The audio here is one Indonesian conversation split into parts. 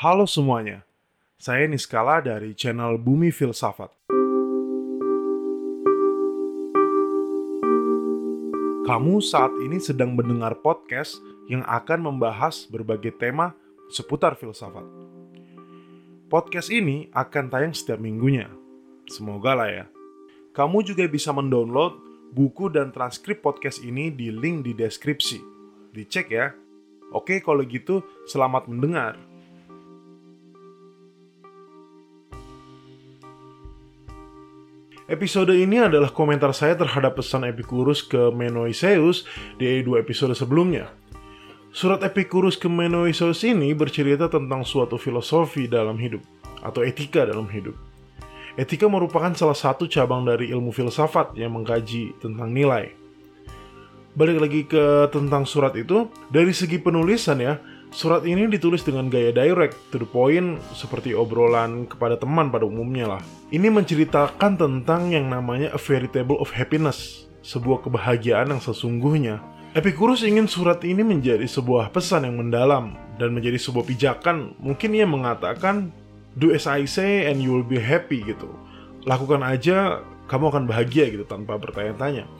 Halo semuanya, saya Niskala dari channel Bumi Filsafat. Kamu saat ini sedang mendengar podcast yang akan membahas berbagai tema seputar filsafat. Podcast ini akan tayang setiap minggunya. Semoga lah ya. Kamu juga bisa mendownload buku dan transkrip podcast ini di link di deskripsi. Dicek ya. Oke, kalau gitu selamat mendengar. Episode ini adalah komentar saya terhadap pesan Epicurus ke Menoiseus di dua episode sebelumnya. Surat Epicurus ke Menoiseus ini bercerita tentang suatu filosofi dalam hidup atau etika dalam hidup. Etika merupakan salah satu cabang dari ilmu filsafat yang mengkaji tentang nilai. Balik lagi ke tentang surat itu, dari segi penulisan ya, Surat ini ditulis dengan gaya direct, to the point, seperti obrolan kepada teman pada umumnya lah. Ini menceritakan tentang yang namanya a fairy table of happiness, sebuah kebahagiaan yang sesungguhnya. Epicurus ingin surat ini menjadi sebuah pesan yang mendalam dan menjadi sebuah pijakan. Mungkin ia mengatakan, do as I say and you will be happy gitu. Lakukan aja, kamu akan bahagia gitu tanpa bertanya-tanya.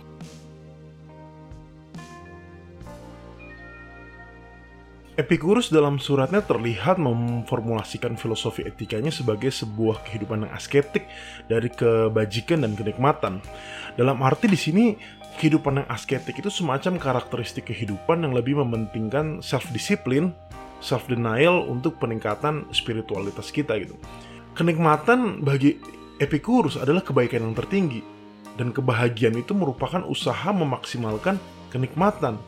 Epicurus dalam suratnya terlihat memformulasikan filosofi etikanya sebagai sebuah kehidupan yang asketik dari kebajikan dan kenikmatan. Dalam arti di sini kehidupan yang asketik itu semacam karakteristik kehidupan yang lebih mementingkan self discipline, self denial untuk peningkatan spiritualitas kita gitu. Kenikmatan bagi Epicurus adalah kebaikan yang tertinggi dan kebahagiaan itu merupakan usaha memaksimalkan kenikmatan.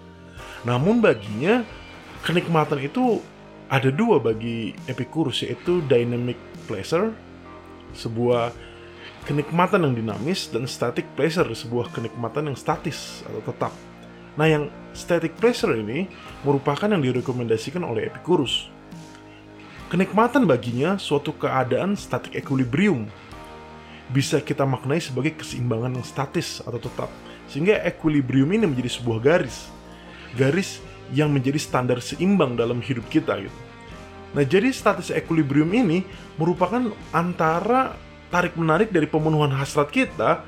Namun baginya kenikmatan itu ada dua bagi Epicurus yaitu dynamic pleasure sebuah kenikmatan yang dinamis dan static pleasure sebuah kenikmatan yang statis atau tetap. Nah, yang static pleasure ini merupakan yang direkomendasikan oleh Epicurus. Kenikmatan baginya suatu keadaan static equilibrium bisa kita maknai sebagai keseimbangan yang statis atau tetap. Sehingga equilibrium ini menjadi sebuah garis. Garis yang menjadi standar seimbang dalam hidup kita gitu. Nah, jadi status equilibrium ini merupakan antara tarik menarik dari pemenuhan hasrat kita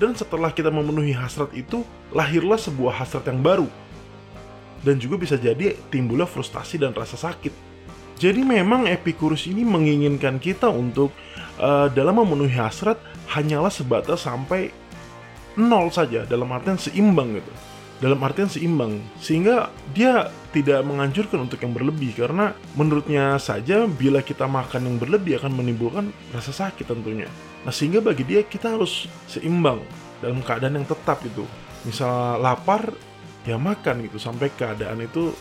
dan setelah kita memenuhi hasrat itu lahirlah sebuah hasrat yang baru. Dan juga bisa jadi timbullah frustasi dan rasa sakit. Jadi memang Epicurus ini menginginkan kita untuk uh, dalam memenuhi hasrat hanyalah sebatas sampai nol saja dalam artian seimbang gitu dalam artian seimbang. Sehingga dia tidak menganjurkan untuk yang berlebih. Karena menurutnya saja bila kita makan yang berlebih akan menimbulkan rasa sakit tentunya. Nah sehingga bagi dia kita harus seimbang dalam keadaan yang tetap itu misal lapar ya makan gitu. Sampai keadaan itu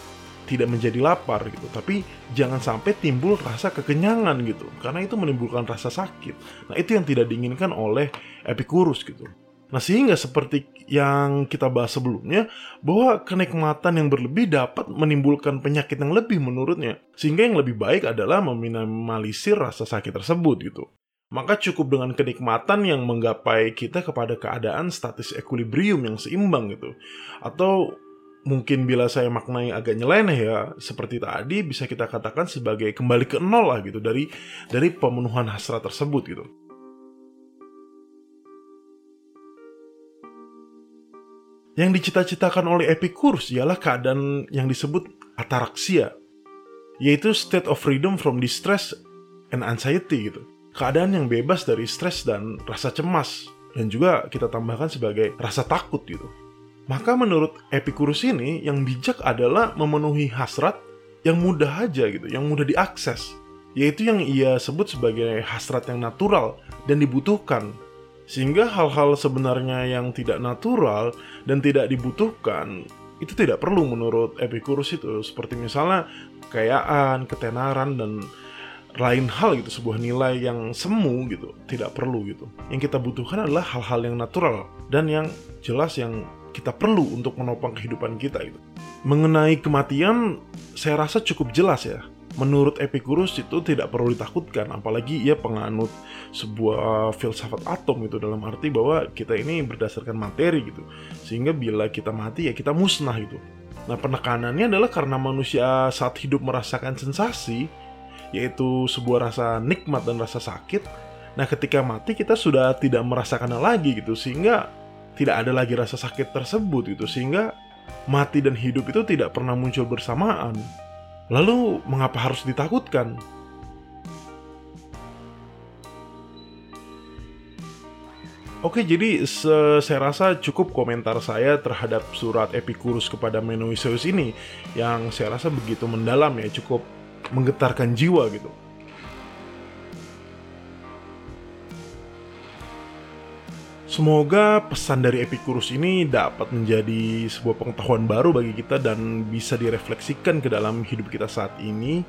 tidak menjadi lapar gitu. Tapi jangan sampai timbul rasa kekenyangan gitu. Karena itu menimbulkan rasa sakit. Nah itu yang tidak diinginkan oleh Epicurus gitu Nah, sehingga seperti yang kita bahas sebelumnya, bahwa kenikmatan yang berlebih dapat menimbulkan penyakit yang lebih menurutnya. Sehingga yang lebih baik adalah meminimalisir rasa sakit tersebut gitu. Maka cukup dengan kenikmatan yang menggapai kita kepada keadaan status equilibrium yang seimbang gitu. Atau mungkin bila saya maknai agak nyeleneh ya, seperti tadi bisa kita katakan sebagai kembali ke nol lah gitu dari dari pemenuhan hasrat tersebut gitu. Yang dicita-citakan oleh Epicurus ialah keadaan yang disebut ataraksia, yaitu state of freedom from distress and anxiety gitu. Keadaan yang bebas dari stres dan rasa cemas, dan juga kita tambahkan sebagai rasa takut gitu. Maka menurut Epicurus ini yang bijak adalah memenuhi hasrat yang mudah aja gitu, yang mudah diakses, yaitu yang ia sebut sebagai hasrat yang natural dan dibutuhkan sehingga hal-hal sebenarnya yang tidak natural dan tidak dibutuhkan itu tidak perlu menurut Epicurus itu. Seperti misalnya kekayaan, ketenaran dan lain hal gitu sebuah nilai yang semu gitu tidak perlu gitu. Yang kita butuhkan adalah hal-hal yang natural dan yang jelas yang kita perlu untuk menopang kehidupan kita itu mengenai kematian saya rasa cukup jelas ya menurut Epicurus itu tidak perlu ditakutkan apalagi ia penganut sebuah filsafat atom itu dalam arti bahwa kita ini berdasarkan materi gitu sehingga bila kita mati ya kita musnah gitu nah penekanannya adalah karena manusia saat hidup merasakan sensasi yaitu sebuah rasa nikmat dan rasa sakit. Nah, ketika mati kita sudah tidak merasakannya lagi gitu, sehingga tidak ada lagi rasa sakit tersebut gitu, sehingga mati dan hidup itu tidak pernah muncul bersamaan. Lalu, mengapa harus ditakutkan? Oke, jadi saya rasa cukup komentar saya terhadap surat Epicurus kepada Menoiseus ini yang saya rasa begitu mendalam ya, cukup menggetarkan jiwa gitu. Semoga pesan dari Epicurus ini dapat menjadi sebuah pengetahuan baru bagi kita dan bisa direfleksikan ke dalam hidup kita saat ini.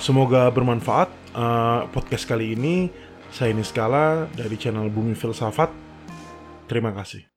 Semoga bermanfaat uh, podcast kali ini. Saya Niskala dari channel Bumi Filsafat. Terima kasih.